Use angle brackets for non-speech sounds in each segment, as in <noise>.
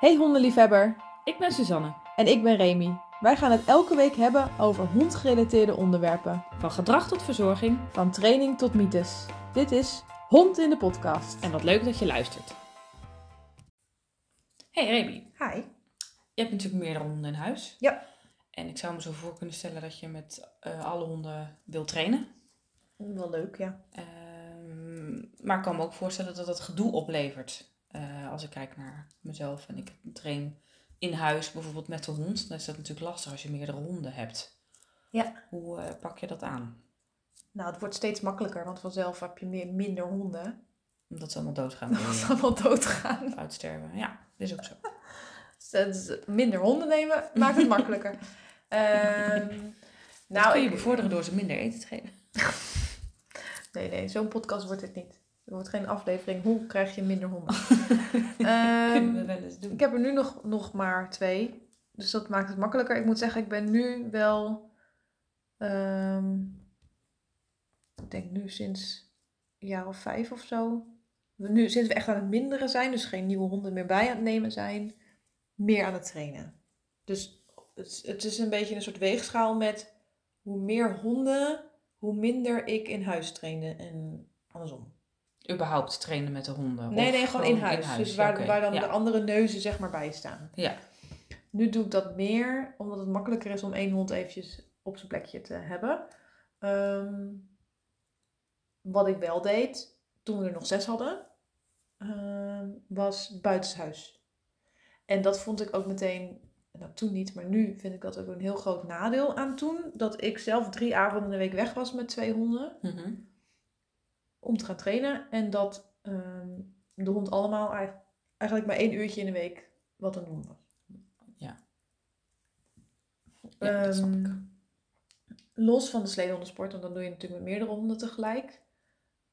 Hey hondenliefhebber, Ik ben Suzanne. en ik ben Remy. Wij gaan het elke week hebben over hondgerelateerde onderwerpen. Van gedrag tot verzorging. Van training tot mythes. Dit is Hond in de podcast. En wat leuk dat je luistert. Hey Remy, Hi. je hebt natuurlijk meerdere honden in huis. Ja. En ik zou me zo voor kunnen stellen dat je met eh, alle honden wilt trainen. Wel leuk, ja. Ehm, maar ik kan me ook voorstellen dat dat gedoe oplevert. Eh, als ik kijk naar mezelf en ik train in huis bijvoorbeeld met de hond. Dan is dat natuurlijk lastig als je meerdere honden hebt. Ja. Hoe eh, pak je dat aan? Nou, het wordt steeds makkelijker, want vanzelf heb je meer, minder honden. Omdat ze allemaal doodgaan. <laughs> Dat ze allemaal doodgaan. Uitsterven. Ja, dat is ook zo. <laughs> Dus minder honden nemen maakt het makkelijker. <laughs> Ehm Nou, kun je ik, bevorderen door ze minder eten te geven. Nee, nee, zo'n podcast wordt het niet. Er wordt geen aflevering. Hoe krijg je minder honden? <laughs> Kunnen we wel eens doen. ik heb er nu nog, nog maar twee. Dus dat maakt het makkelijker. Ik moet zeggen, ik ben nu wel. ehm, ik denk nu sinds een jaar of vijf of zo. Nu, sinds we echt aan het minderen zijn, dus geen nieuwe honden meer bij aan het nemen zijn, meer aan het trainen. Dus het, het is een beetje een soort weegschaal met hoe meer honden, hoe minder ik in huis trainde en andersom. Überhaupt trainen met de honden? Nee, nee, gewoon in huis. Dus waar, waar dan ja. de andere neuzen zeg maar bij staan. Ja. Nu doe ik dat meer, omdat het makkelijker is om één hond eventjes op zijn plekje te hebben. Ehm, wat ik wel deed, toen we er nog zes hadden, ehm, was buitenshuis. En dat vond ik ook meteen, nou toen niet, maar nu vind ik dat ook een heel groot nadeel aan toen. Dat ik zelf drie avonden in de week weg was met twee honden Mhm. Om te gaan trainen. En dat ehm, de hond allemaal eigenlijk- maar één uurtje in de week wat aan doen was. Ja, dat snap ik. Ehm, Los van de sleedhondensport, want dan doe je natuurlijk met meerdere honden tegelijk.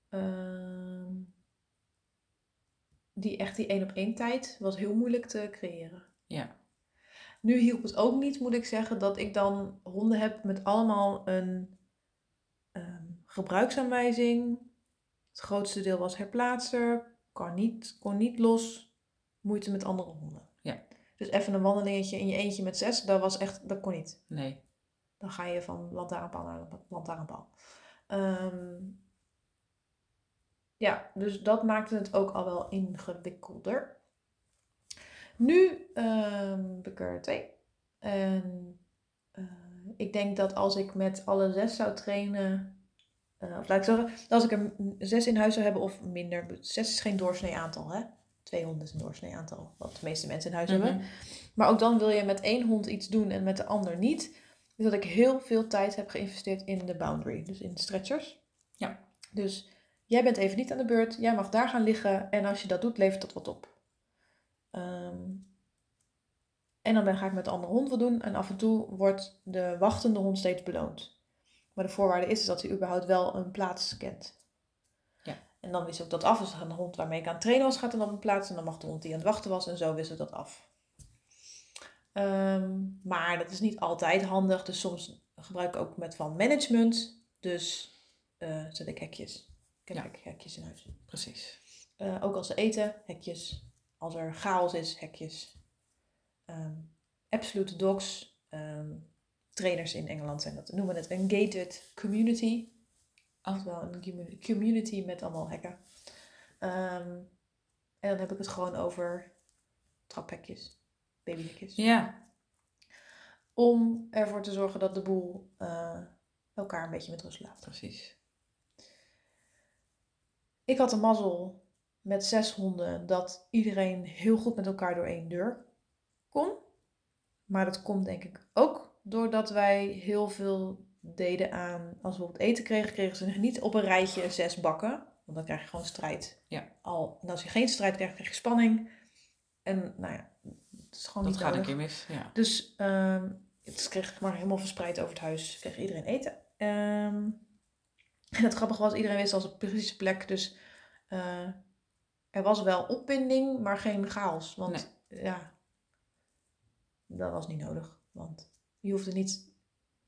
Ehm, die echt die één op één tijd was heel moeilijk te creëren. Ja. Nu hielp het ook niet, moet ik zeggen, dat ik dan honden heb met allemaal een gebruiksaanwijzing. Het grootste deel was herplaatster, kon niet, kon niet los, moeite met andere honden. Ja. Dus even een wandelingetje in je eentje met zes, dat was echt, dat kon niet. Nee. Dan ga je van lantaarnpaal naar lantaarnpaal. Ehm ja, dus dat maakte het ook al wel ingewikkelder. Nu ehm heb ik er twee. En eh, ik denk dat als ik met alle zes zou trainen, eh, of laat ik zeggen, als ik er zes in huis zou hebben of minder, zes is geen doorsnee aantal hè. Twee honden is een doorsnee aantal, wat de meeste mensen in huis hebben. Mhm. Maar ook dan wil je met één hond iets doen en met de ander niet. Dus dat ik heel veel tijd heb geïnvesteerd in de boundary, dus in de stretchers. Ja. Dus jij bent even niet aan de beurt, jij mag daar gaan liggen en als je dat doet, levert dat wat op. Ehm, en dan ga ik met de andere hond wat doen en af en toe wordt de wachtende hond steeds beloond. Maar de voorwaarde is dat hij überhaupt wel een plaats kent. Ja. En dan wissel ik dat af. Dus dan de hond waarmee ik aan het trainen was, gaat dan op een plaats. En dan mag de hond die aan het wachten was. En zo wissel ik dat af. Ehm, maar dat is niet altijd handig. Dus soms gebruik ik ook met van management. Dus eh, zet ik hekjes. Ik heb Ja. hek- hekjes in huis. Precies. Eh, ook als ze eten, hekjes. Als er chaos is, hekjes. Ehm, absolute dogs. ehm, trainers in Engeland zijn dat. Noemen het een gated community. Oftewel een commu- community met allemaal hekken. Ehm, en dan heb ik het gewoon over traphekjes. Babyhekjes. Ja. Om ervoor te zorgen dat de boel eh, elkaar een beetje met rust laat. Precies. Ik had een mazzel met zes honden dat iedereen heel goed met elkaar door één deur kon. Maar dat komt denk ik ook doordat wij heel veel deden aan, als we bijvoorbeeld eten kregen, kregen ze niet op een rijtje zes bakken. Want dan krijg je gewoon strijd. Ja. Al, en als je geen strijd krijgt, krijg je spanning. En nou ja, het is gewoon Dat niet gaat een keer mis. Ja. Dus ehm het kreeg ik maar helemaal verspreid over het huis. Kreeg iedereen eten. Ehm, en het grappige was, iedereen wist al zijn precieze plek. Dus eh, er was wel opwinding, maar geen chaos. Want ja, dat was niet nodig. Want je hoefde niet...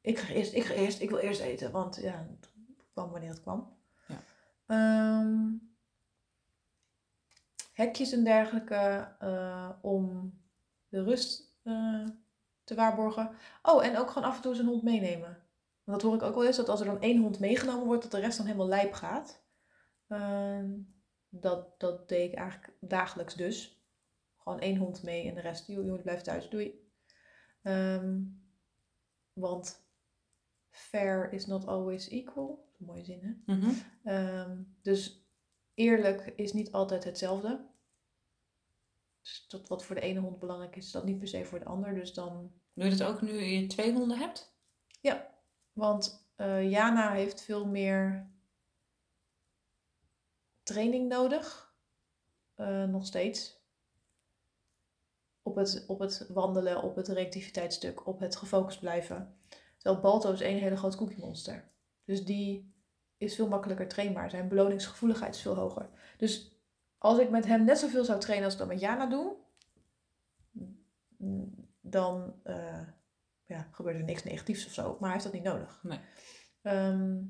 Ik ga eerst, ik ga eerst, ik wil eerst eten. Want ja, het kwam wanneer het kwam. Ja. Ehm, hekjes en dergelijke eh, om de rust eh, te waarborgen. Oh, en ook gewoon af en toe zijn hond meenemen. Want dat hoor ik ook wel eens, dat als er dan één hond meegenomen wordt, dat de rest dan helemaal lijp gaat. Ehm, dat, dat deed ik eigenlijk dagelijks dus. Gewoon één hond mee en de rest, jongen, blijft thuis, doei. Ehm, want fair is not always equal. Mooie zin, hè? Mhm. Ehm, dus eerlijk is niet altijd hetzelfde. Dus dat wat voor de ene hond belangrijk is, is dat niet per se voor de ander. Dus dan, Doe je dat ook nu je twee honden hebt? want eh, Jana heeft veel meer training nodig. Eh, nog steeds. Op het, op het wandelen, op het reactiviteitsstuk, op het gefocust blijven. Terwijl Balto is één hele groot cookie monster. Dus die is veel makkelijker trainbaar. Zijn beloningsgevoeligheid is veel hoger. Dus als ik met hem net zoveel zou trainen als ik dat met Jana doe, dan eh, ja, gebeurt er niks negatiefs of zo. Maar hij heeft dat niet nodig. Nee. Ehm,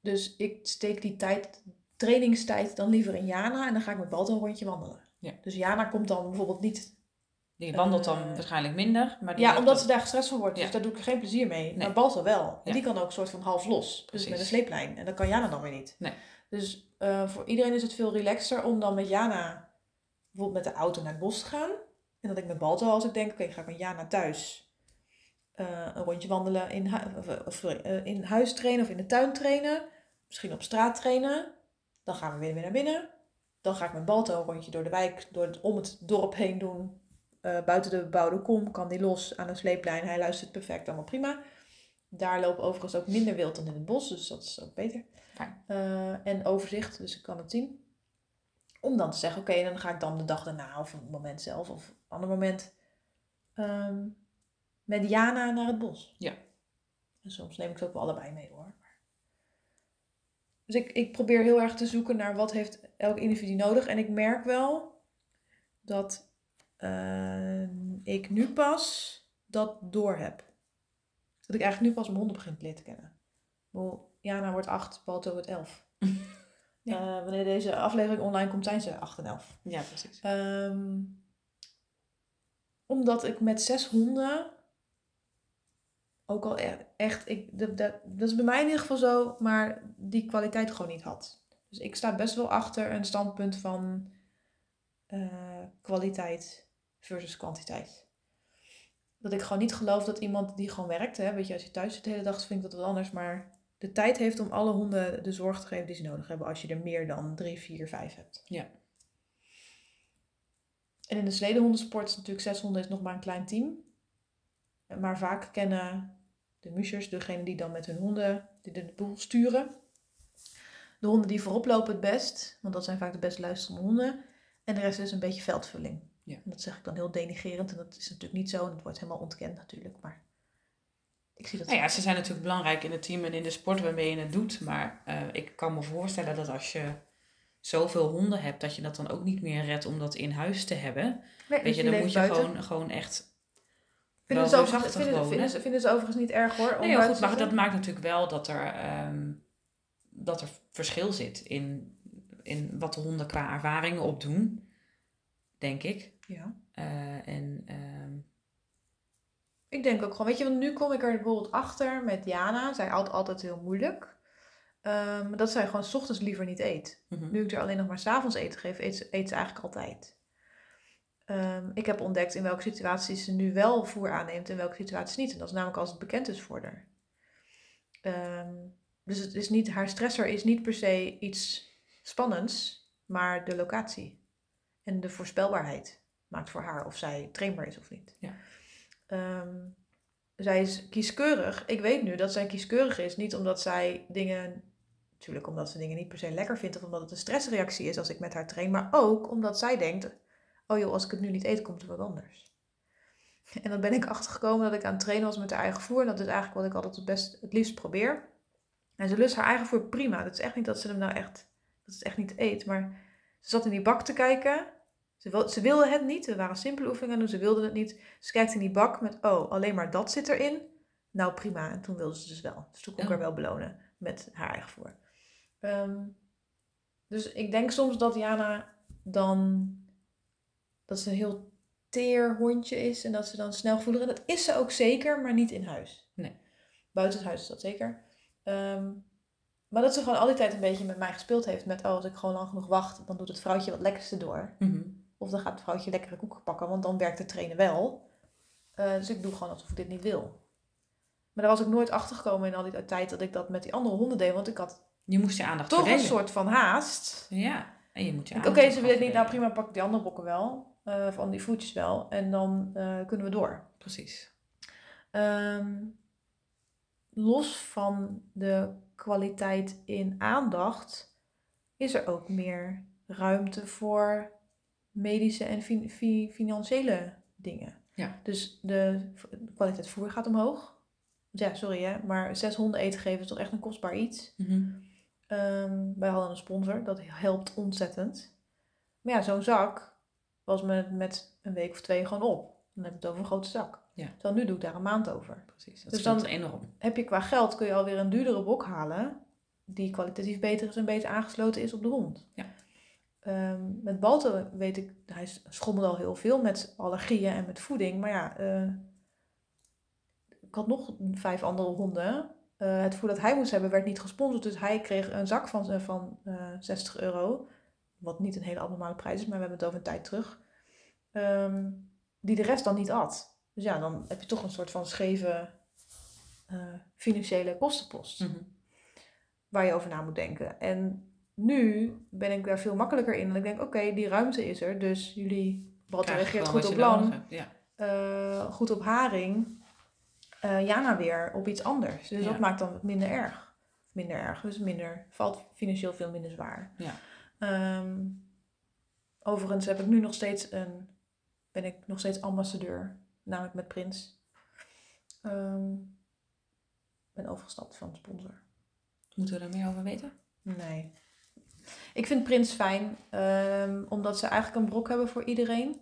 dus ik steek die tijd, trainingstijd dan liever in Jana en dan ga ik met Balto een rondje wandelen. Ja. Dus Jana komt dan bijvoorbeeld niet Die wandelt dan Eh, waarschijnlijk minder. Maar ja, omdat ze daar gestrest van wordt. Dus Ja. daar doe ik geen plezier mee. Nee. Maar Balto wel. En Ja. die kan ook een soort van half los. Dus met een sleeplijn. En dat kan Jana dan weer niet. Nee. Dus eh, voor iedereen is het veel relaxter om dan met Jana bijvoorbeeld met de auto naar het bos te gaan. En dat ik met Balto, als ik denk, oké, ik ga met Jana thuis eh, een rondje wandelen in, hu- of, in huis trainen of in de tuin trainen. Misschien op straat trainen. Dan gaan we weer, weer naar binnen. Dan ga ik met Balto een rondje door de wijk, door het, om het dorp heen doen. Eh, buiten de bebouwde kom kan die los aan een sleeplijn. Hij luistert perfect, allemaal prima. Daar lopen overigens ook minder wild dan in het bos, dus dat is ook beter. Eh, en overzicht, dus ik kan het zien. Om dan te zeggen, oké, dan ga ik dan de dag daarna of een moment zelf of een ander moment ehm, met Jana naar het bos. Ja. En soms neem ik ze ook wel allebei mee hoor. Dus ik, ik probeer heel erg te zoeken naar wat heeft elk individu nodig. En ik merk wel dat eh, ik nu pas dat door heb. Dat ik eigenlijk nu pas mijn honden begin te leren kennen. Jana wordt 8, Balto wordt 11. <laughs> Ja. Eh, wanneer deze aflevering online komt, zijn ze 8 en 11. Ja, precies. Ehm, omdat ik met zes honden ook al e- echt, ik, dat, dat, dat is bij mij in ieder geval zo, maar die kwaliteit gewoon niet had. Dus ik sta best wel achter een standpunt van eh, kwaliteit versus kwantiteit. Dat ik gewoon niet geloof dat iemand die gewoon werkt, hè, weet je, als je thuis zit de hele dag, vind ik dat wat anders, maar de tijd heeft om alle honden de zorg te geven die ze nodig hebben als je er meer dan drie, vier, vijf hebt. Ja. En in de sledenhondensport is natuurlijk zes honden is nog maar een klein team. Maar vaak kennen de mushers, degene die dan met hun honden die de boel sturen, de honden die voorop lopen het best. Want dat zijn vaak de best luisterende honden. En de rest is een beetje veldvulling. Ja. En dat zeg ik dan heel denigerend. En dat is natuurlijk niet zo. En het wordt helemaal ontkend natuurlijk. Maar ik zie dat Nou ja, ze zijn natuurlijk belangrijk in het team en in de sport waarmee je het doet. Maar eh, ik kan me voorstellen dat als je zoveel honden hebt, dat je dat dan ook niet meer redt om dat in huis te hebben. Nee, Weet je, dan moet je buiten. gewoon, gewoon echt... Vinden ze, overigens, vinden, ze, vinden ze overigens niet erg hoor. Nee, goed, maar dat maakt natuurlijk wel dat er, ehm, dat er verschil zit in, in wat de honden qua ervaringen opdoen, denk ik. Ja. Eh, en ehm, Ik denk ook gewoon, weet je, want nu kom ik er bijvoorbeeld achter met Jana. Zij altijd, altijd heel moeilijk. Ehm, dat zij gewoon 's ochtends liever niet eet. mhm. Nu ik er alleen nog maar 's avonds eten geef, eet ze, eet ze eigenlijk altijd. Ehm, ik heb ontdekt in welke situaties ze nu wel voer aanneemt en welke situaties niet. En dat is namelijk als het bekend is voor haar. Ehm, dus het is niet, haar stressor is niet per se iets spannends, maar de locatie. En de voorspelbaarheid maakt voor haar of zij trainbaar is of niet. Ja. Ehm, zij is kieskeurig. Ik weet nu dat zij kieskeurig is, niet omdat zij dingen Natuurlijk omdat ze dingen niet per se lekker vindt of omdat het een stressreactie is als ik met haar train. Maar ook omdat zij denkt, oh joh, als ik het nu niet eet, komt er wat anders. En dan ben ik achtergekomen dat ik aan het trainen was met haar eigen voer. En dat is eigenlijk wat ik altijd het, best, het liefst probeer. En ze lust haar eigen voer prima. Dat is echt niet dat ze hem nou echt, dat het echt niet eet. Maar ze zat in die bak te kijken. Ze, wil, ze wilde het niet. Er waren simpele oefeningen doen. Ze wilde het niet. Ze kijkt in die bak met, oh, alleen maar dat zit erin. Nou prima. En toen wilde ze dus wel. Dus toen kon ik haar wel belonen met haar eigen voer. Ehm, dus ik denk soms dat Jana dan. Dat ze een heel teer hondje is en dat ze dan snel is. Dat is ze ook zeker, maar niet in huis. Nee. Buiten het huis is dat zeker. Ehm, maar dat ze gewoon al die tijd een beetje met mij gespeeld heeft. Met, oh, als ik gewoon lang genoeg wacht, dan doet het vrouwtje wat lekkerste door. Mhm. Of dan gaat het vrouwtje lekkere koeken pakken, want dan werkt het trainen wel. Eh, dus ik doe gewoon alsof ik dit niet wil. Maar daar was ik nooit achter gekomen in al die tijd dat ik dat met die andere honden deed. Want ik had Je moest je aandacht toch een soort van haast. Ja, en je moet je Oké, aandacht ze ook wil het niet. Nou prima, pak ik die andere bokken wel. Eh van die voetjes wel. En dan eh, kunnen we door. Precies. Ehm, los van de kwaliteit in aandacht is er ook meer ruimte voor medische en fin- fi- financiële dingen. Ja. Dus de kwaliteit voer gaat omhoog. Ja, sorry hè, maar zes honden eten geven is toch echt een kostbaar iets. Mhm. Ehm, wij hadden een sponsor, dat helpt ontzettend. Maar ja, zo'n zak was met, met een week of twee gewoon op. Dan heb je het over een grote zak. Ja. Terwijl nu doe ik daar een maand over. Precies. Dat Dus dan- enorm. Heb je qua geld kun je alweer een duurdere bok halen. Die kwalitatief beter is en beter aangesloten is op de hond. Ja. Ehm, met Balto weet ik, hij schommelde al heel veel met allergieën en met voeding. Maar ja, eh, ik had nog vijf andere honden. Eh, het voer dat hij moest hebben werd niet gesponsord. Dus hij kreeg een zak van, van eh 60 euro. Wat niet een hele abnormale prijs is, maar we hebben het over een tijd terug. Ehm, die de rest dan niet at. Dus ja, dan heb je toch een soort van scheve eh, financiële kostenpost Mhm. waar je over na moet denken. En nu ben ik daar veel makkelijker in. En ik denk, oké, die ruimte is er. Dus jullie, je reageert goed wat op lam, hebt. Ja. eh, goed op haring. eh, Jana weer op iets anders. Dus Ja. dat maakt dan wat minder erg. Minder erg, dus minder, valt financieel veel minder zwaar. Ja. Ehm, overigens heb ik nu nog steeds een, ben ik nog steeds ambassadeur, namelijk met Prins. Ehm, ben overgestapt van sponsor. Moeten we daar meer over weten? Nee. Ik vind Prins fijn, ehm, omdat ze eigenlijk een brok hebben voor iedereen.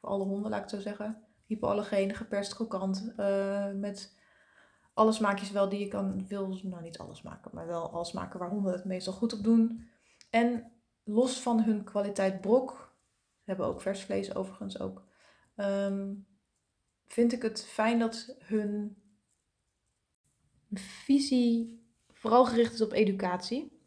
Voor alle honden, laat ik het zo zeggen. Hypoallergeen, geperst krokant, eh, met alle smaakjes wel die je kan, wil, nou niet alles maken, maar wel alle smaken waar honden het meestal goed op doen. En los van hun kwaliteit brok, ze hebben ook vers vlees overigens ook, ehm, vind ik het fijn dat hun visie vooral gericht is op educatie.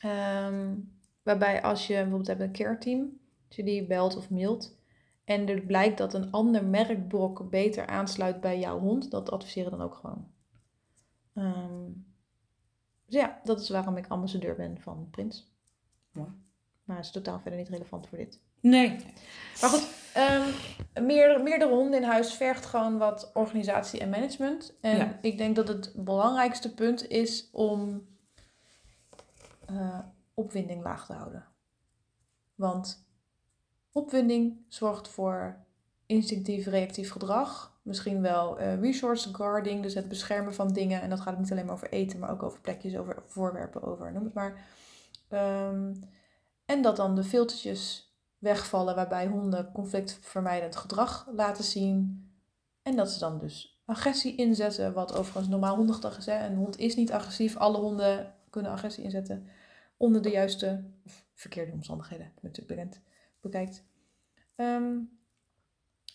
Ehm, waarbij als je bijvoorbeeld hebt een care team, als je die belt of mailt en er blijkt dat een ander merkbrok beter aansluit bij jouw hond, dat adviseren dan ook gewoon. Ehm, dus ja, dat is waarom ik ambassadeur ben van Prins. Mooi. Maar het is totaal verder niet relevant voor dit. Nee. Maar goed, ehm, meer, meerdere honden in huis vergt gewoon wat organisatie en management. En Ja. ik denk dat het belangrijkste punt is om eh, opwinding laag te houden. Want opwinding zorgt voor instinctief reactief gedrag. Misschien wel eh, resource guarding, dus het beschermen van dingen. En dat gaat niet alleen maar over eten, maar ook over plekjes, over voorwerpen, over noem het maar. Ehm, en dat dan de filtertjes wegvallen waarbij honden conflictvermijdend gedrag laten zien. En dat ze dan dus agressie inzetten, wat overigens normaal hondengedrag is. Hè? Een hond is niet agressief, alle honden kunnen agressie inzetten onder de juiste of verkeerde omstandigheden, natuurlijk bekijkt. Ehm,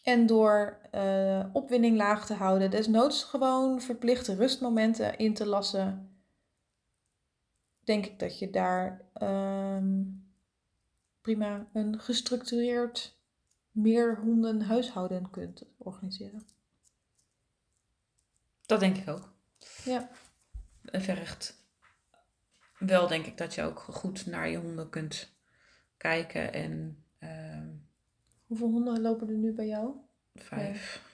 en door eh, opwinding laag te houden, desnoods gewoon verplichte rustmomenten in te lassen, denk ik dat je daar ehm, prima een gestructureerd meer honden huishouden kunt organiseren. Dat denk ik ook. Ja. En vergt wel denk ik dat je ook goed naar je honden kunt kijken en ehm, Hoeveel honden lopen er nu bij jou? vijf.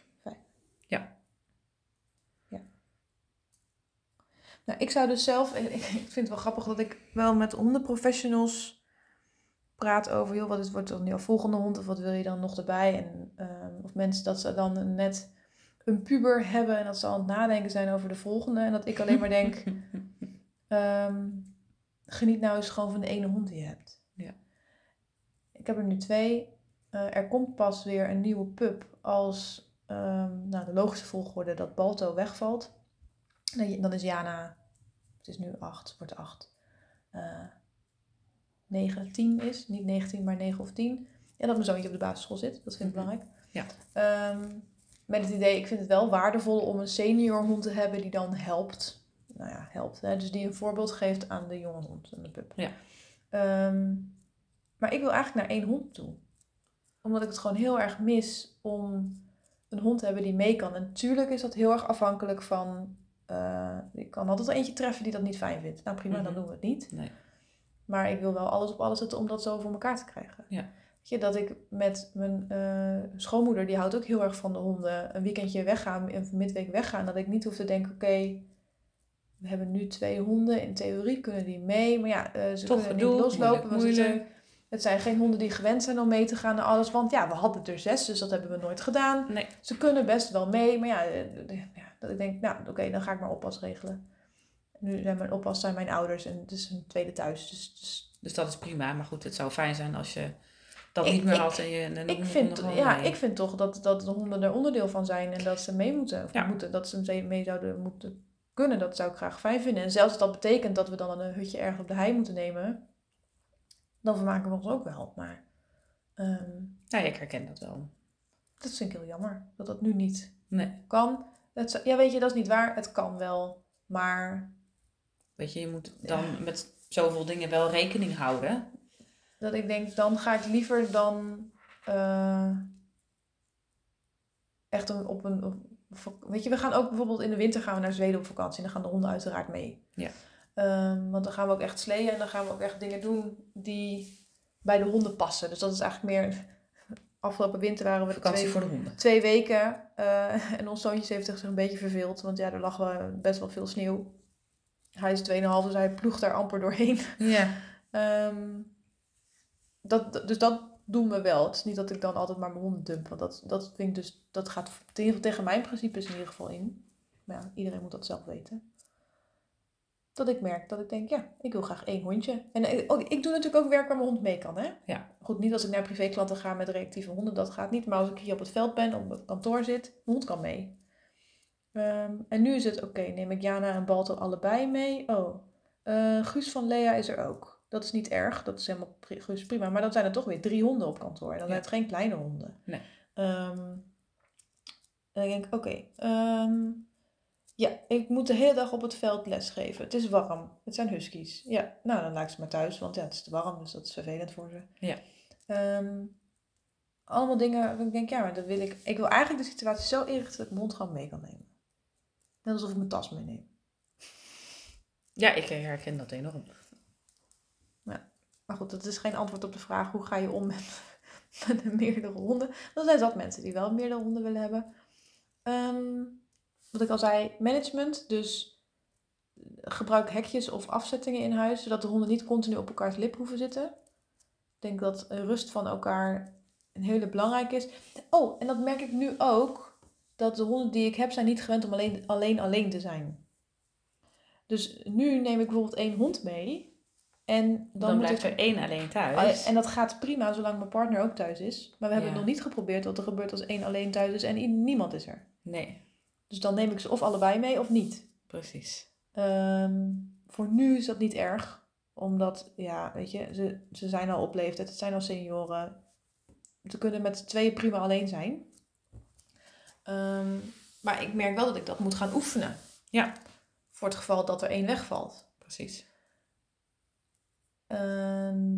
Nou, ik zou dus zelf, ik ik vind het wel grappig dat ik wel met hondenprofessionals praat over, joh, wat is, wordt dan jouw volgende hond of wat wil je dan nog erbij? En, ehm, of mensen dat ze dan net een puber hebben en dat ze aan het nadenken zijn over de volgende. En dat ik alleen maar denk, <laughs> ehm, geniet nou eens gewoon van de ene hond die je hebt. Ja. Ik heb er nu twee. Eh, er komt pas weer een nieuwe pup als ehm, nou, de logische volgorde dat Balto wegvalt. Dan dan is Jana, het is nu acht, wordt acht. eh 9, 10 is. Niet 19, maar 9 of 10. En dat mijn zoontje op de basisschool zit. Dat vind ik Mhm. belangrijk. Ja. Ehm, met het idee, ik vind het wel waardevol om een senior hond te hebben die dan helpt. Nou ja, helpt. Hè? Dus die een voorbeeld geeft aan de jonge hond, aan de pup. Ja. Ehm, maar ik wil eigenlijk naar één hond toe. Omdat ik het gewoon heel erg mis om een hond te hebben die mee kan. En natuurlijk is dat heel erg afhankelijk van... eh ik kan altijd eentje treffen die dat niet fijn vindt. Nou prima, dan Mhm. doen we het niet. Nee. Maar ik wil wel alles op alles zetten om dat zo voor elkaar te krijgen. Ja. Weet je, dat ik met mijn eh, schoonmoeder, die houdt ook heel erg van de honden, een weekendje weggaan, een midweek weggaan. Dat ik niet hoef te denken, oké, we hebben nu twee honden. In theorie kunnen die mee. Maar ja, eh, ze Toch kunnen niet loslopen. moeilijk, zijn- het zijn geen honden die gewend zijn om mee te gaan naar alles. Want ja, we hadden er zes, dus dat hebben we nooit gedaan. Nee. Ze kunnen best wel mee, maar ja, eh, ja dat ik denk, nou oké, dan ga ik maar oppas regelen. Nu zijn mijn oppas zijn mijn ouders en het is een tweede thuis. Dus, dus Dus dat is prima. Maar goed, het zou fijn zijn als je dat Ik- niet meer ik- had en je en ik, vind, ja, mee. ik vind toch dat, dat de honden er onderdeel van zijn en dat ze mee moeten. Of Ja. moeten dat ze mee- mee zouden moeten kunnen. Dat zou ik graag fijn vinden. En zelfs als dat betekent dat we dan een hutje ergens op de hei moeten nemen, dan vermaken we ons ook wel. Maar ehm, Ja, ik herken dat wel. dat vind ik heel jammer dat dat nu niet Nee. kan. Het, ja, weet je, dat is niet waar. Het kan wel. Maar Weet je, je moet dan met zoveel dingen wel rekening houden. dat ik denk, dan ga ik liever dan eh, echt een, op een. op- weet je, we gaan ook bijvoorbeeld in de winter gaan we naar Zweden op vakantie. En dan gaan de honden uiteraard mee. Ja. Ehm, want dan gaan we ook echt sleeën en dan gaan we ook echt dingen doen die bij de honden passen. Dus dat is eigenlijk meer. Afgelopen winter waren we Vakantie twee, voor de honden. twee weken. eh, <laughs> en ons zoontje heeft zich een beetje verveeld. Want ja, er lag wel best wel veel sneeuw. Hij is 2,5, dus hij ploegt daar amper doorheen. Ja. <laughs> Ehm, dat, dus dat doen we wel. Het is niet dat ik dan altijd maar mijn honden dump. Want dat, dat vind ik dus, dat gaat geval tegen mijn principes in ieder geval in. Maar ja, iedereen moet dat zelf weten. Dat ik merk dat ik denk, ja, ik wil graag één hondje. En eh, ook, ik doe natuurlijk ook werk waar mijn hond mee kan, hè? Ja. Goed, niet als ik naar privéklanten ga met reactieve honden, dat gaat niet. Maar als ik hier op het veld ben, op het kantoor zit, mijn hond kan mee. Ehm, en nu is het, oké, neem ik Jana en Balto allebei mee? Oh, eh, Guus van Lea is er ook. Dat is niet erg, dat is helemaal pri- Guus prima. Maar dan zijn er toch weer drie honden op kantoor. En dan Ja. zijn het geen kleine honden. Nee. Ehm, en ik denk, oké, ehm, ja, ik moet de hele dag op het veld lesgeven. Het is warm. Het zijn huskies. Ja, nou dan laat ik ze maar thuis, want ja, het is te warm, dus dat is vervelend voor ze. Ja. Allemaal dingen waarvan ik denk, ja, maar dat wil ik. Ik wil eigenlijk de situatie zo inrichten dat ik gewoon mee kan nemen. Net alsof ik mijn tas meeneem. ja, ik herken dat enorm. Maar goed, dat is geen antwoord op de vraag hoe ga je om met, <laughs> met meerdere honden. Er zijn zat mensen die wel meerdere honden willen hebben. Ehm, wat ik al zei, management. Dus gebruik hekjes of afzettingen in huis, zodat de honden niet continu op elkaars lip hoeven zitten. Ik denk dat rust van elkaar een hele belangrijk is. Oh, en dat merk ik nu ook. Dat de honden die ik heb zijn niet gewend om alleen alleen, alleen te zijn. Dus nu neem ik bijvoorbeeld één hond mee. En dan, Dan, blijft ik er één alleen thuis. Oh, En dat gaat prima zolang mijn partner ook thuis is. Maar we hebben Ja. het nog niet geprobeerd wat er gebeurt als één alleen thuis is en niemand is er. Nee, Dus dan neem ik ze of allebei mee of niet. precies. Ehm, voor nu is dat niet erg. Omdat, ja, weet je, ze, ze zijn al op leeftijd. Het zijn al senioren. Ze kunnen met z'n tweeën prima alleen zijn. Ehm, maar ik merk wel dat ik dat moet gaan oefenen. Ja. Voor het geval dat er één wegvalt. Precies. Ehm,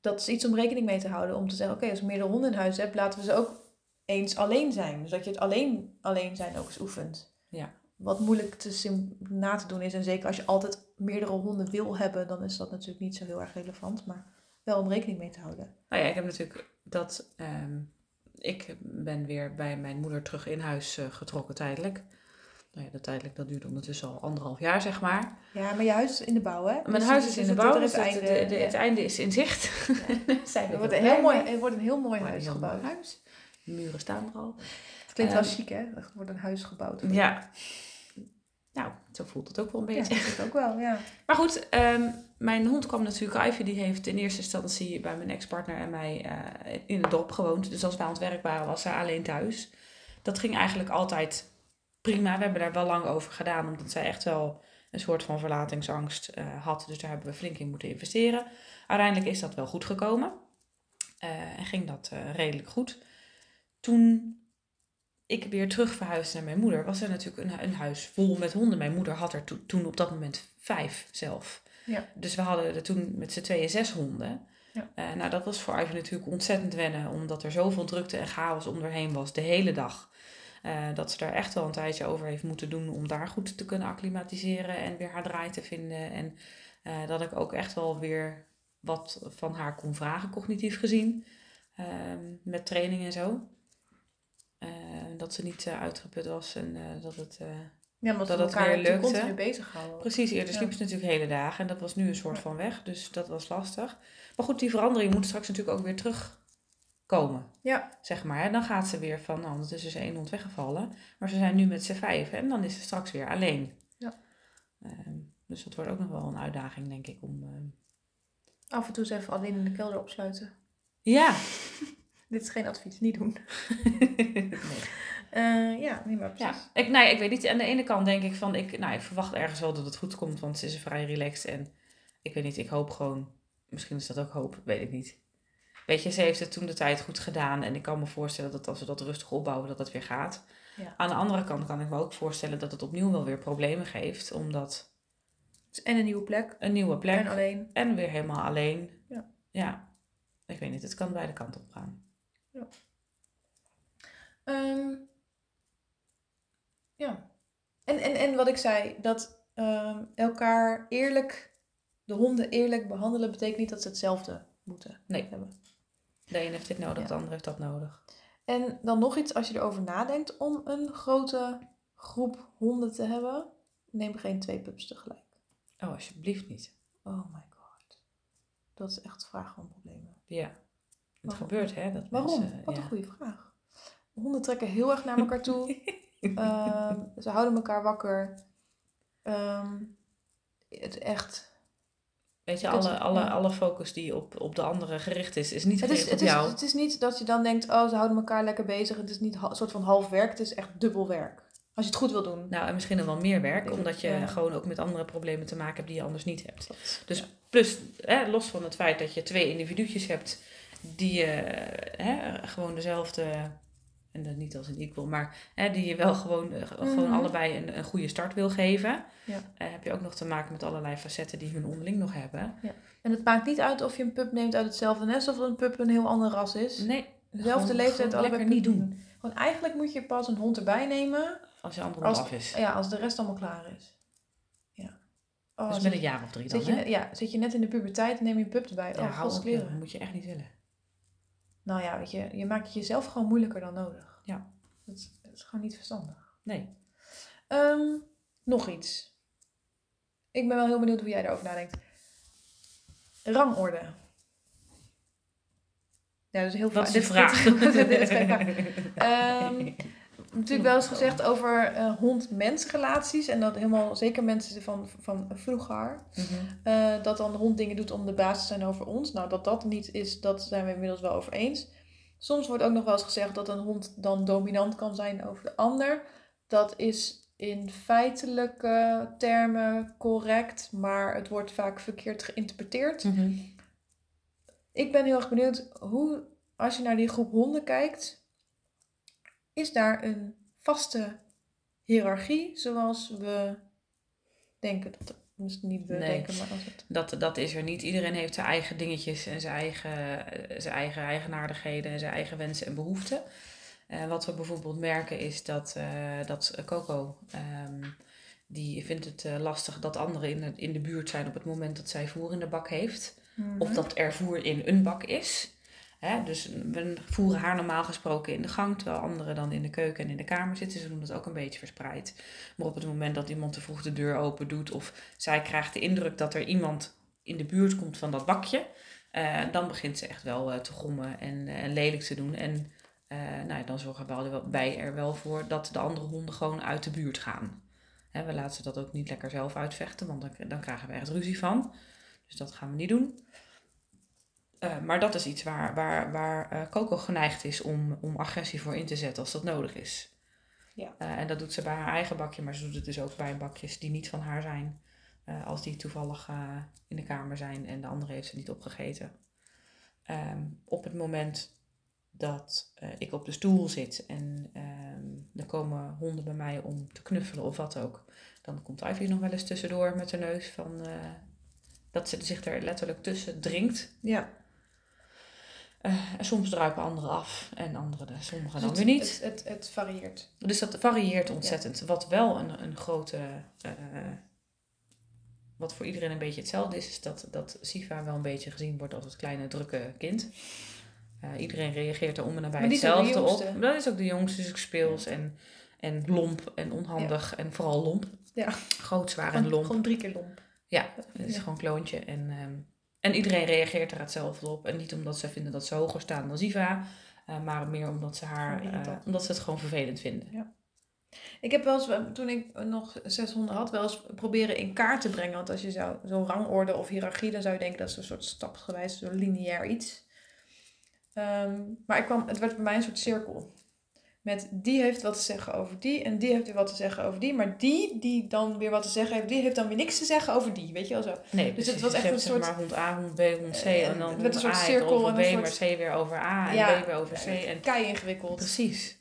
dat is iets om rekening mee te houden. Om te zeggen, oké, als ik meerdere honden in huis heb, laten we ze ook eens alleen zijn. Dus dat je het alleen, alleen zijn ook eens oefent. Ja. Wat moeilijk te sim- na te doen is. En zeker als je altijd meerdere honden wil hebben, dan is dat natuurlijk niet zo heel erg relevant. Maar wel om rekening mee te houden. Nou ja, ik heb natuurlijk dat... ehm, ik ben weer bij mijn moeder terug in huis eh, getrokken tijdelijk. Nou ja, dat tijdelijk, dat duurt ondertussen al anderhalf jaar, zeg maar. Ja, maar je huis is in de bouw, hè? Mijn Dus huis het- is in de bouw, dus het, einde, de- de- ja. het einde is in zicht. <laughs> Zijn we Het wordt, heel een heel blij mooi, het wordt een heel mooi huis heel gebouwd. mooi huis. De muren staan er al. Het klinkt wel Ehm, chic, hè? Er wordt een huis gebouwd. Ja. Nou, zo voelt het ook wel een Ja, beetje. dat het ook wel, ja. <laughs> Maar goed, ehm, mijn hond kwam natuurlijk, Ivy, die heeft in eerste instantie bij mijn ex-partner en mij eh, in het dorp gewoond. Dus als wij aan het werk waren, was zij alleen thuis. Dat ging eigenlijk altijd prima. We hebben daar wel lang over gedaan, omdat zij echt wel een soort van verlatingsangst eh, had. Dus daar hebben we flink in moeten investeren. Uiteindelijk is dat wel goed gekomen. Eh, en ging dat redelijk goed. Toen ik weer terug verhuisde naar mijn moeder, was er natuurlijk een, een huis vol met honden. Mijn moeder had er to- toen op dat moment vijf zelf. Ja. Dus we hadden er toen met z'n tweeën zes honden. Ja. Eh, nou, dat was voor Ivy natuurlijk ontzettend wennen, omdat er zoveel drukte en chaos om haar heen was de hele dag. Eh, dat ze daar echt wel een tijdje over heeft moeten doen om daar goed te kunnen acclimatiseren en weer haar draai te vinden. En eh, dat ik ook echt wel weer wat van haar kon vragen, cognitief gezien, ehm, met training en zo. Dat ze niet eh, uitgeput was en eh, dat het. eh, Ja, omdat Dat we het elkaar weer lukte. continu bezig houden. Precies, eerder Ja. sliep ze natuurlijk hele dagen en dat was nu een soort van weg, dus dat was lastig. Maar goed, die verandering moet straks natuurlijk ook weer terugkomen, Ja, zeg maar. hè. Dan gaat ze weer van, nou, ondertussen is er één hond weggevallen, maar ze zijn nu met z'n vijf en dan is ze straks weer alleen. Ja. Ehm, dus dat wordt ook nog wel een uitdaging, denk ik, om... ehm, af en toe eens even alleen in de kelder opsluiten. Ja. <laughs> Dit is geen advies, niet doen. <laughs> nee. Eh, ja, maar Ja, precies. ik, nou, ja, ik weet niet. Aan de ene kant denk ik van, ik, nou, ik verwacht ergens wel dat het goed komt, want ze is vrij relaxed. En ik weet niet, ik hoop gewoon, misschien is dat ook hoop, weet ik niet. Weet je, ze heeft het toen de tijd goed gedaan en ik kan me voorstellen dat als we dat rustig opbouwen, dat het weer gaat. Ja. Aan de andere kant kan ik me ook voorstellen dat het opnieuw wel weer problemen geeft, omdat En een nieuwe plek. een nieuwe plek En alleen. en weer helemaal alleen. Ja. ja, ik weet niet, het kan beide kanten op gaan. Ehm, ja. En, en, en wat ik zei, dat ehm, elkaar eerlijk, de honden eerlijk behandelen, betekent niet dat ze hetzelfde moeten Nee. hebben. De een heeft dit nodig, Ja. de ander heeft dat nodig. En dan nog iets, als je erover nadenkt om een grote groep honden te hebben, neem geen twee pups tegelijk. Oh, alsjeblieft niet. Oh my god. Dat is echt vraag van problemen. Ja, het gebeurt hè. Dat Waarom? mensen, Wat ja. een goede vraag. Honden trekken heel erg naar elkaar toe. <laughs> Ehm, ze houden elkaar wakker. Ehm, het echt. Weet je, Het- alle, alle, ja. alle focus die op, op de andere gericht is, is niet Het is, het, op is, jou. het is niet dat je dan denkt, oh, ze houden elkaar lekker bezig. Het is niet een soort van half werk, het is echt dubbel werk. Als je het goed wil doen. Nou, en misschien nog wel meer werk, ik, omdat je ja. gewoon ook met andere problemen te maken hebt die je anders niet hebt. Dus plus, hè, los van het feit dat je twee individuutjes hebt die eh, hè, gewoon dezelfde, en dat niet als een equal, maar hè, die je wel gewoon, eh, gewoon Mhm. allebei een, een goede start wil geven, Ja. eh, heb je ook nog te maken met allerlei facetten die hun onderling nog hebben. En het maakt niet uit of je een pup neemt uit hetzelfde nest of een pup een heel ander ras is. Nee, Dezelfde leeftijd, allebei niet doen. Gewoon eigenlijk moet je pas een hond erbij nemen als je andere Als- af is. ja, als de rest allemaal klaar is. Ja. Oh, Dus met een jaar of drie dan, zit je, hè? ja, zit je net in de puberteit, neem je een pup erbij. Ja, oh, hou op, godskleren. joh. dat moet je echt niet willen. Nou ja, weet je, je maakt het jezelf gewoon moeilijker dan nodig. Ja. Dat is, dat is gewoon niet verstandig. Nee. Ehm, nog iets. Ik ben wel heel benieuwd hoe jij erover nadenkt. Rangorde. Ja, dat is heel Wat is vraag? Dit, is geen vraag. Ehm, natuurlijk wel eens gezegd over eh, hond-mens relaties. En dat helemaal, zeker mensen van, van vroeger. Mhm. eh, dat dan de hond dingen doet om de baas te zijn over ons. Nou, dat dat niet is, dat zijn we inmiddels wel over eens. Soms wordt ook nog wel eens gezegd dat een hond dan dominant kan zijn over de ander. Dat is in feitelijke termen correct, maar het wordt vaak verkeerd geïnterpreteerd. Mhm. Ik ben heel erg benieuwd hoe, als je naar die groep honden kijkt, is daar een vaste hiërarchie zoals we denken dat misschien niet we Nee. denken, maar als het Dat, dat is er niet. Iedereen heeft zijn eigen dingetjes en zijn eigen, zijn eigen eigenaardigheden en zijn eigen wensen en behoeften. Eh, wat we bijvoorbeeld merken is dat, eh, dat Coco, ehm, die vindt het eh, lastig dat anderen in de, in de buurt zijn op het moment dat zij voer in de bak heeft. Of dat er voer in een bak is. Hè, dus we voeren haar normaal gesproken in de gang, terwijl anderen dan in de keuken en in de kamer zitten. Ze doen dat ook een beetje verspreid. Maar op het moment dat iemand te vroeg de deur open doet, of zij krijgt de indruk dat er iemand in de buurt komt van dat bakje, eh, dan begint ze echt wel eh, te grommen en, eh, en lelijk te doen. En nou dan zorgen wij er wel voor dat de andere honden gewoon uit de buurt gaan. Hè, we laten ze dat ook niet lekker zelf uitvechten, want dan, dan krijgen we echt ruzie van. Dus dat gaan we niet doen. Eh, maar dat is iets waar, waar, waar eh, Coco geneigd is om, om agressie voor in te zetten als dat nodig is. Ja. Eh, en dat doet ze bij haar eigen bakje, maar ze doet het dus ook bij bakjes die niet van haar zijn. Als die toevallig in de kamer zijn en de andere heeft ze niet opgegeten. Ehm, op het moment dat ik op de stoel zit en ehm, er komen honden bij mij om te knuffelen of wat ook, dan komt Ivy nog wel eens tussendoor met de neus van dat ze zich er letterlijk tussen dringt. Ja. Eh, en soms druipen anderen af en anderen, de- sommigen dan Dus weer het- niet. Het, het, het varieert. Dus dat varieert ontzettend. Wat wel een, een grote. eh, wat voor iedereen een beetje hetzelfde is, is dat, dat Siva wel een beetje gezien wordt als het kleine drukke kind. Eh, iedereen reageert er om en nabij hetzelfde op. Maar Dat is ook de jongste, dus ook speels en, en lomp en onhandig en vooral lomp. Ja. Groot, zwaar en lomp. gewoon drie keer lomp. Ja, het is gewoon kloontje. En, ehm, en iedereen reageert er hetzelfde op. En niet omdat ze vinden dat ze hoger staan dan Siva, eh, maar meer omdat ze, haar, eh, omdat ze het gewoon vervelend vinden. Ik heb wel eens, eh, toen ik nog zes honden had, wel eens proberen in kaart te brengen. Want als je zou zo'n rangorde of hiërarchie, dan zou je denken dat is een soort stapsgewijs, zo'n lineair iets. Ehm, maar ik kwam, het werd bij mij een soort cirkel. Met die heeft wat te zeggen over die en die heeft weer wat te zeggen over die. Maar die, die dan weer wat te zeggen heeft, die heeft dan weer niks te zeggen over die. Weet je wel zo? Nee, Dus dus het was echt je hebt, een soort- maar hond A, hond B, hond C. Eh, en dan werd een soort A cirkel over en B, een maar soort- C weer over A en Ja, B weer over C. En... Kei ingewikkeld. Precies.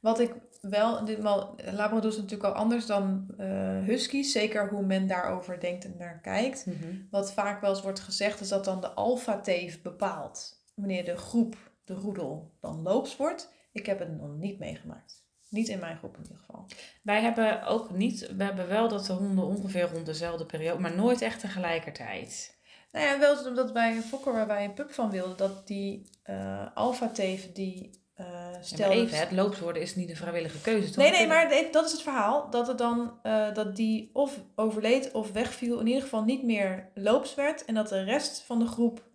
Wat ik wel, ditmaal, Labrador is natuurlijk al anders dan eh huskies. Zeker hoe men daarover denkt en naar kijkt. Mhm. Wat vaak wel eens wordt gezegd, is dat dan de alfa-teef bepaalt wanneer de groep, de roedel, dan loops wordt. Ik heb het nog niet meegemaakt. Niet in mijn groep in ieder geval. Wij hebben ook niet, we hebben wel dat de honden ongeveer rond dezelfde periode, maar nooit echt tegelijkertijd. Nou ja, wel omdat bij een fokker waar wij een pup van wilden, dat die eh alfa-teef die eh Ja, maar stel... even, hè, het loops worden is niet een vrijwillige keuze. toch? Nee, nee, maar dat is het verhaal. Dat het dan, eh, dat die of overleed of wegviel. In ieder geval niet meer loops werd. En dat de rest van de groep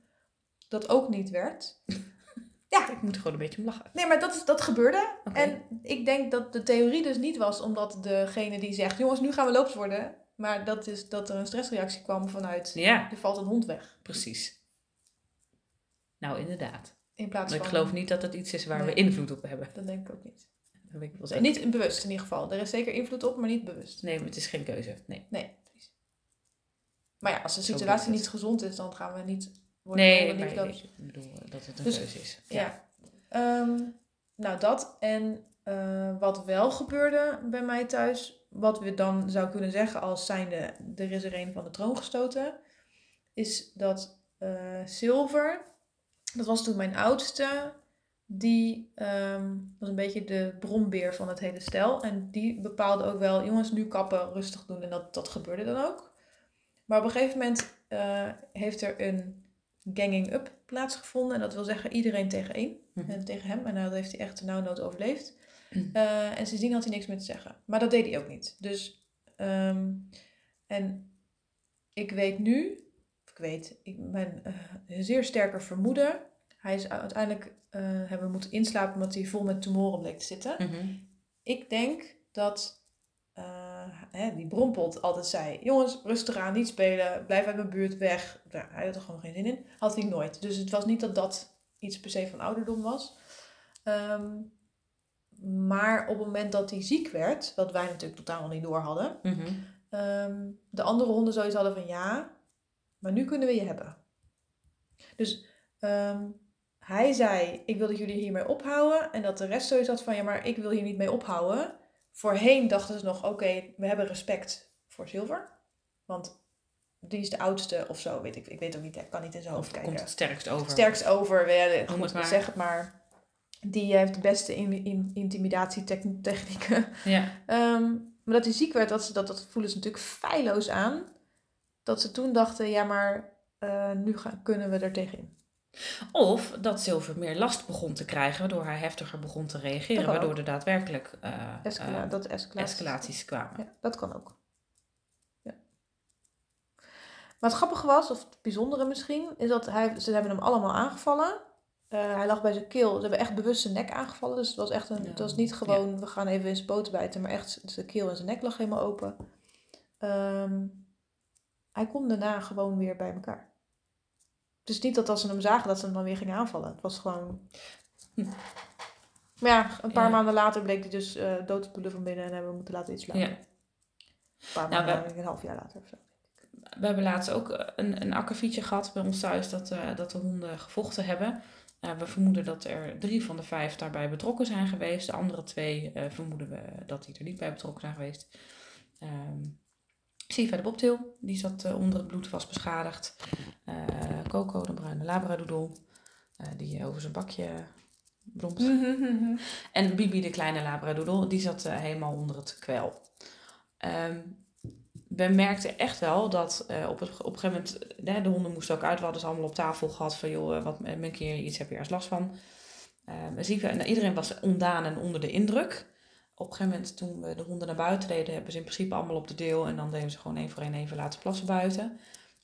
dat ook niet werd. Ik moet gewoon een beetje om lachen. Nee, maar dat, is, dat gebeurde. En ik denk dat de theorie dus niet was omdat degene die zegt... jongens, nu gaan we loops worden. Maar dat is dat er een stressreactie kwam vanuit... Ja, er valt een hond weg. precies. Nou, inderdaad. In plaats Maar ik van... geloof niet dat het iets is waar we invloed op hebben. Dat denk ik ook niet. Dat ik wel zeker. Niet bewust in ieder geval. Er is zeker invloed op, maar niet bewust. Nee, maar het is geen keuze. Nee. Nee, precies. Maar ja, als de situatie niet gezond is, dan gaan we niet... worden Nee, maar ik bedoel eh, dat het een Dus- keuze is. Ja. Ehm, nou, dat. En eh, wat wel gebeurde bij mij thuis, wat we dan zou kunnen zeggen als zijnde, er is er een van de troon gestoten, is dat eh Silver, dat was toen mijn oudste, die ehm, was een beetje de brombeer van het hele stel. En die bepaalde ook wel, jongens, nu kappen, rustig doen. En dat, dat gebeurde dan ook. Maar op een gegeven moment eh, heeft er een ganging-up plaatsgevonden. En dat wil zeggen iedereen tegen één. Mhm. En tegen hem. En dat heeft hij echt nou nood overleefd. Eh, en sindsdien had hij niks meer te zeggen. Maar dat deed hij ook niet. Dus, ehm, en ik weet nu, of ik weet, ik, mijn eh, zeer sterke vermoeden. Hij is uiteindelijk, eh, hebben we moeten inslapen omdat hij vol met tumoren bleek te zitten. Mhm. Ik denk dat eh, hè, die Brompot altijd zei: Jongens, rustig aan, niet spelen, blijf uit mijn buurt weg. Ja, hij had er gewoon geen zin in. Had hij nooit. Dus het was niet dat dat iets per se van ouderdom was. Ehm, maar op het moment dat hij ziek werd, wat wij natuurlijk totaal niet door hadden, Mhm. ehm, de andere honden zoiets hadden van ja, maar nu kunnen we je hebben. Dus ehm, hij zei, ik wil dat jullie hiermee ophouden. En dat de rest zoiets had van ja, maar ik wil hier niet mee ophouden. Voorheen dachten ze nog, oké, we hebben respect voor Silver. Want die is de oudste of zo, weet ik. Ik weet ook niet, ik kan niet in zijn hoofd Of kijken. komt het sterkst over? Sterkst over, we, goed, maar. zeg het maar. Die heeft de beste in, in, intimidatietechnieken. Ja. Ehm, maar dat hij ziek werd, dat, ze, dat, dat voelen ze natuurlijk feilloos aan. Dat ze toen dachten, ja, maar eh, nu gaan, kunnen we er tegenin. Of dat Silver meer last begon te krijgen, waardoor hij heftiger begon te reageren, waardoor er daadwerkelijk eh, Escala eh, dat escalatie. escalaties kwamen. Ja, dat kan ook. Ja. Maar het grappige was, of het bijzondere misschien, is dat hij, ze hebben hem allemaal aangevallen. Eh, hij lag bij zijn keel. Ze hebben echt bewust zijn nek aangevallen. Dus het was echt een. Ja. Het was niet gewoon, we gaan even in zijn bijten. Maar echt, zijn keel en zijn nek lag helemaal open. Ehm, hij kon daarna gewoon weer bij elkaar. Dus niet dat als ze hem zagen, dat ze hem dan weer gingen aanvallen. Het was gewoon. Hm. Maar ja, een paar Ja. maanden later bleek hij dus eh, dood te poelen van binnen en hebben we moeten laten iets slapen. Ja. Een paar Nou, maanden, een half jaar later of zo. we hebben laatst ook een, een akkefietje gehad bij ons thuis dat, eh, dat de honden gevochten hebben. Eh, we vermoeden dat er drie van de vijf daarbij betrokken zijn geweest. De andere twee eh, vermoeden we dat die er niet bij betrokken zijn geweest. Ehm Siva de bobtail, die zat eh, onder het bloed, was beschadigd. Eh, Coco, de bruine labradoodle, eh, die over zijn bakje bromt. <laughs> En Bibi, de kleine labradoodle, die zat helemaal onder het kwel. Ehm, we merkten echt wel dat op, het, op een gegeven moment, de honden moesten ook uit. We hadden ze allemaal op tafel gehad van, joh, wat, een keer iets heb je ergens last van. En Siva, en iedereen was ondaan en onder de indruk. Op een gegeven moment, toen we de honden naar buiten deden, hebben ze in principe allemaal op de deel. En dan deden ze gewoon één voor één even laten plassen buiten.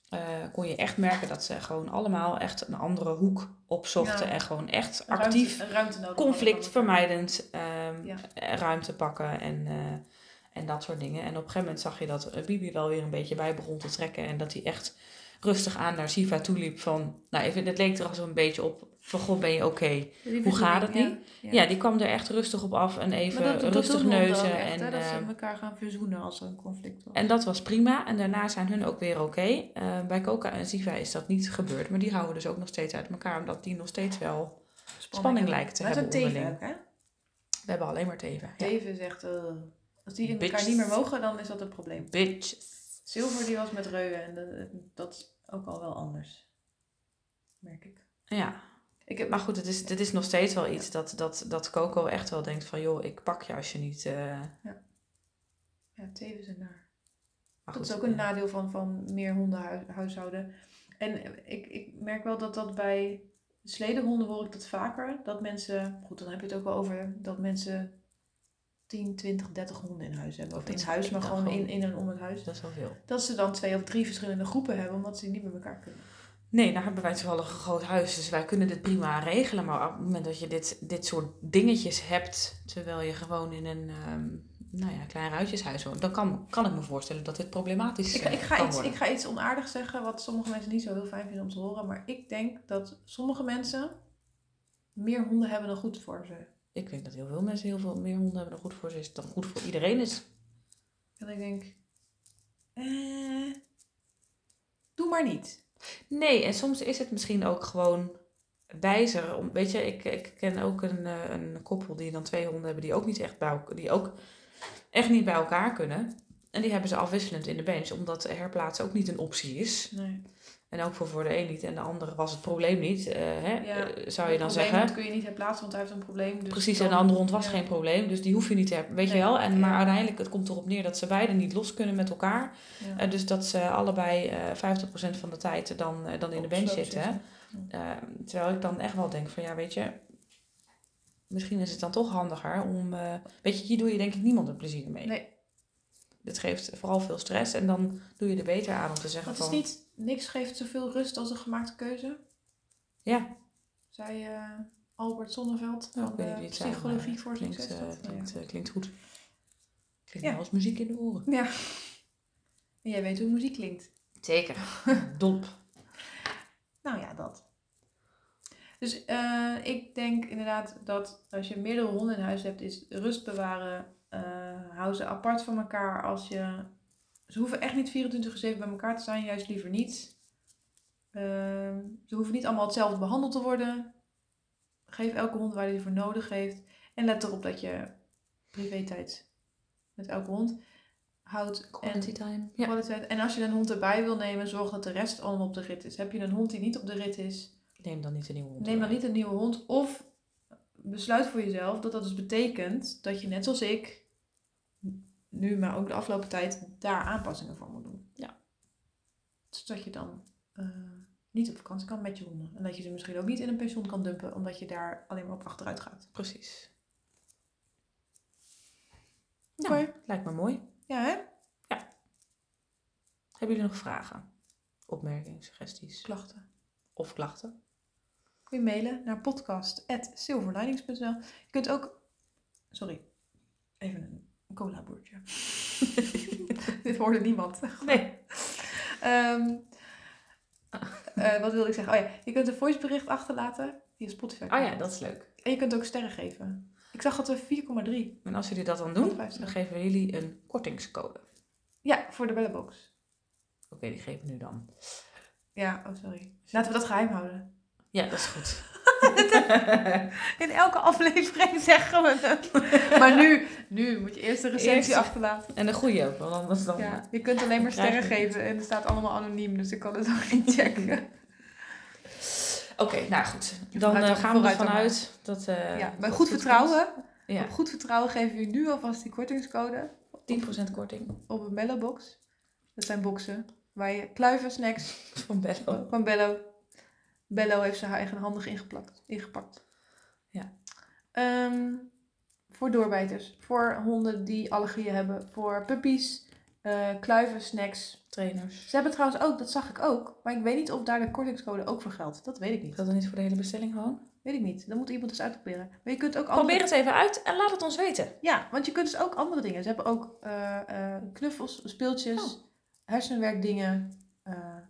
Eh, kon je echt merken dat ze gewoon allemaal echt een andere hoek opzochten. Ja. En gewoon echt Ruimte- actief ruimte hadden. conflictvermijdend ehm, Ja. eh, ruimte pakken en, eh, en dat soort dingen. En op een gegeven moment zag je dat eh, Bibi wel weer een beetje bij begon te trekken. En dat hij echt rustig aan naar Siva toe liep van... Nou, even, het leek er al zo'n beetje op van, goh, ben je oké? Hoe gaat het ja. Ja. die kwam er echt rustig op af en even Maar dat- dat rustig neuzen. echt, en, hè, dat ze eh, elkaar gaan verzoenen als er een conflict was. en dat was prima. En daarna zijn hun ook weer oké. Eh, bij Coca en Siva is dat niet gebeurd. Maar die houden dus ook nog steeds uit elkaar. Omdat die nog steeds wel... spanning lijkt te hebben teven hè? We hebben alleen maar teven. Ja. Teven zegt, eh, als die in elkaar niet meer mogen, dan is dat een probleem. Bitches. Zilver die was met reuwen en dat, dat ook al wel anders. Merk ik. Ja, Ik heb, maar goed, het is, dit is nog steeds wel iets dat, dat, dat Coco echt wel denkt van... joh, ik pak je als je niet... eh, ja, teven zijn naar. maar Dat goed, is ook een eh, nadeel van, van meer hondenhuishouden. En ik, ik merk wel dat dat bij sledehonden hoor ik dat vaker. Dat mensen, goed dan heb je het ook wel over dat mensen 10, 20, 30 honden in huis hebben. Of in is- huis, maar gewoon in, in en om het huis. Dat is wel veel. Dat ze dan twee of drie verschillende groepen hebben, omdat ze niet met elkaar kunnen. Nee, nou hebben wij toevallig een groot huis, dus wij kunnen dit prima regelen. Maar op het moment dat je dit, dit soort dingetjes hebt, terwijl je gewoon in een ehm, nou ja, klein ruitjeshuis woont, dan kan, kan ik me voorstellen dat dit problematisch Ik, eh, ik, ga kan iets, worden. ik ga iets onaardigs zeggen, wat sommige mensen niet zo heel fijn vinden om te horen. Maar ik denk dat sommige mensen meer honden hebben dan goed voor ze. Ik denk dat heel veel mensen heel veel meer honden hebben dan goed voor ze is, dan goed voor iedereen is. En ik denk, eh, doe maar niet. Nee, en soms is het misschien ook gewoon wijzer. Om, weet je, ik, ik ken ook een, eh, een koppel die dan twee honden hebben die ook niet echt bij die ook echt niet bij elkaar kunnen. En die hebben ze afwisselend in de bench, omdat herplaatsen ook niet een optie is. Nee. En ook voor, voor de een niet en de andere was het probleem niet. eh, hè, Ja, eh, zou je dan Dat zeggen. kun je niet herplaatsen, want hij heeft een probleem. Dus Precies, dan- en de andere hond was ja. geen probleem, dus die hoef je niet te hebben. Weet je wel? En, ja. maar uiteindelijk, het komt erop neer dat ze beiden niet los kunnen met elkaar. Eh, dus dat ze allebei eh 50% van de tijd dan, dan in de bench zitten. zitten. Eh, terwijl ik dan echt wel denk van ja, weet je, misschien is het dan toch handiger om. weet je, hier doe je denk ik niemand een plezier mee. Nee, Dit geeft vooral veel stress en dan doe je er beter aan om te zeggen dat is van. niet, niks geeft zoveel rust als een gemaakte keuze. Ja, Zei eh, Albert Zonneveld Nou, van de Psychologie maar voor klinkt, Succes. eh, nou klinkt, ja. eh, klinkt goed. Klinkt Ja. wel als muziek in de oren. ja. En jij weet hoe muziek klinkt. Zeker. <laughs> Dop. Nou ja, dat. Dus eh, ik denk inderdaad dat als je meerdere honden in huis hebt, is rust bewaren. eh hou ze apart van elkaar. Als je, ze hoeven echt niet 24-7 bij elkaar te zijn, juist liever niet. Ehm, ze hoeven niet allemaal hetzelfde behandeld te worden. Geef elke hond waar hij voor nodig heeft. En let erop dat je privé-tijd met elke hond houdt. Quality en time. Ja. kwaliteit. En als je een hond erbij wil nemen, zorg dat de rest allemaal op de rit is. Heb je een hond die niet op de rit is, Neem dan niet een nieuwe hond. neem dan erbij. niet een nieuwe hond. Of besluit voor jezelf dat dat dus betekent dat je net zoals ik, nu maar ook de afgelopen tijd, daar aanpassingen voor moet doen. Ja. Zodat je dan eh, niet op vakantie kan met je honden. En dat je ze misschien ook niet in een pension kan dumpen, omdat je daar alleen maar op achteruit gaat. Precies. Oké. Lijkt me mooi. Ja, hè? Hebben jullie nog vragen? Opmerkingen, suggesties Klachten. of klachten? Kun je mailen naar podcast.silverlinings.nl. Je kunt ook... Sorry. Even een cola boertje. <laughs> Dit hoorde niemand. Nee. Ehm, eh, wat wilde ik zeggen? Oh ja, je kunt een voicebericht achterlaten via Spotify. Oh ja, dat is leuk. En je kunt ook sterren geven. Ik zag dat we 4,3. En als jullie dat dan doen, dan geven we jullie een kortingscode. Ja, voor de bellenbox. Oké. Die geef ik nu dan. Ja, oh sorry. Laten we dat geheim houden. Ja, dat is goed. <laughs> In elke aflevering zeggen we het. maar nu, nu moet je eerst een recensie Eerst- achterlaten. En de goede ook, want anders dan... Ja, je kunt alleen maar sterren geven en het staat allemaal anoniem, dus ik kan het <laughs> ook niet checken. Oké, nou goed. Dan eh, dan, gaan we ervan uit dat... eh, ja, goed vertrouwen, Ja, op goed vertrouwen geven we nu alvast die kortingscode 10% korting op een Bello box. Dat zijn boxen waar je kluiven, snacks <laughs> van Bello. van Bello. Bello heeft ze haar eigenhandig ingeplakt, ingepakt. Ja. Ehm, voor doorbijters, voor honden die allergieën hebben, voor puppies, eh, kluiven, snacks. Trainers. Ze hebben trouwens ook, dat zag ik ook, maar ik weet niet of daar de kortingscode ook voor geldt. Dat weet ik niet. Is dat dan niet voor de hele bestelling gewoon? Weet ik niet. Dan moet iemand eens uitproberen. Maar je kunt ook andere... Probeer het even uit en laat het ons weten. Ja, want je kunt dus ook andere dingen. Ze hebben ook eh, eh, knuffels, speeltjes, Oh. hersenwerkdingen.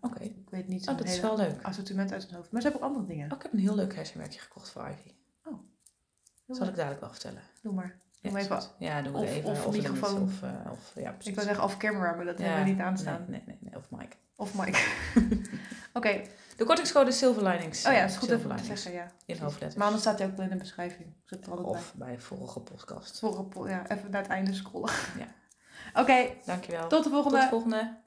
Eh, Oké. ik weet niet Oh, dat is wel leuk. assortiment uit het hoofd. Maar ze hebben ook andere dingen. Oh, ik heb een heel leuk hersenwerkje gekocht voor Ivy. Doe Zal maar. ik dadelijk wel vertellen. Doe maar. Ja, Doe maar is even. goed. Ja, doe Of- het even. of een microfoon. Of, eh, of, ja, precies. Ik wil zeggen off camera, maar dat Ja, hebben we niet aanstaan. Nee, nee, nee, nee, of Mike. Of Mike. <laughs> Oké. De kortingscode is Silver Linings. Oh ja, eh, is goed Silver even om te zeggen, ja. In hoofdletters. Maar anders staat hij ook wel in de beschrijving. Zet er altijd bij. Of bij vorige podcast. Vorige po- ja, even naar het einde scrollen. Ja. <laughs> Oké, Dankjewel. tot de Tot volgende. de volgende.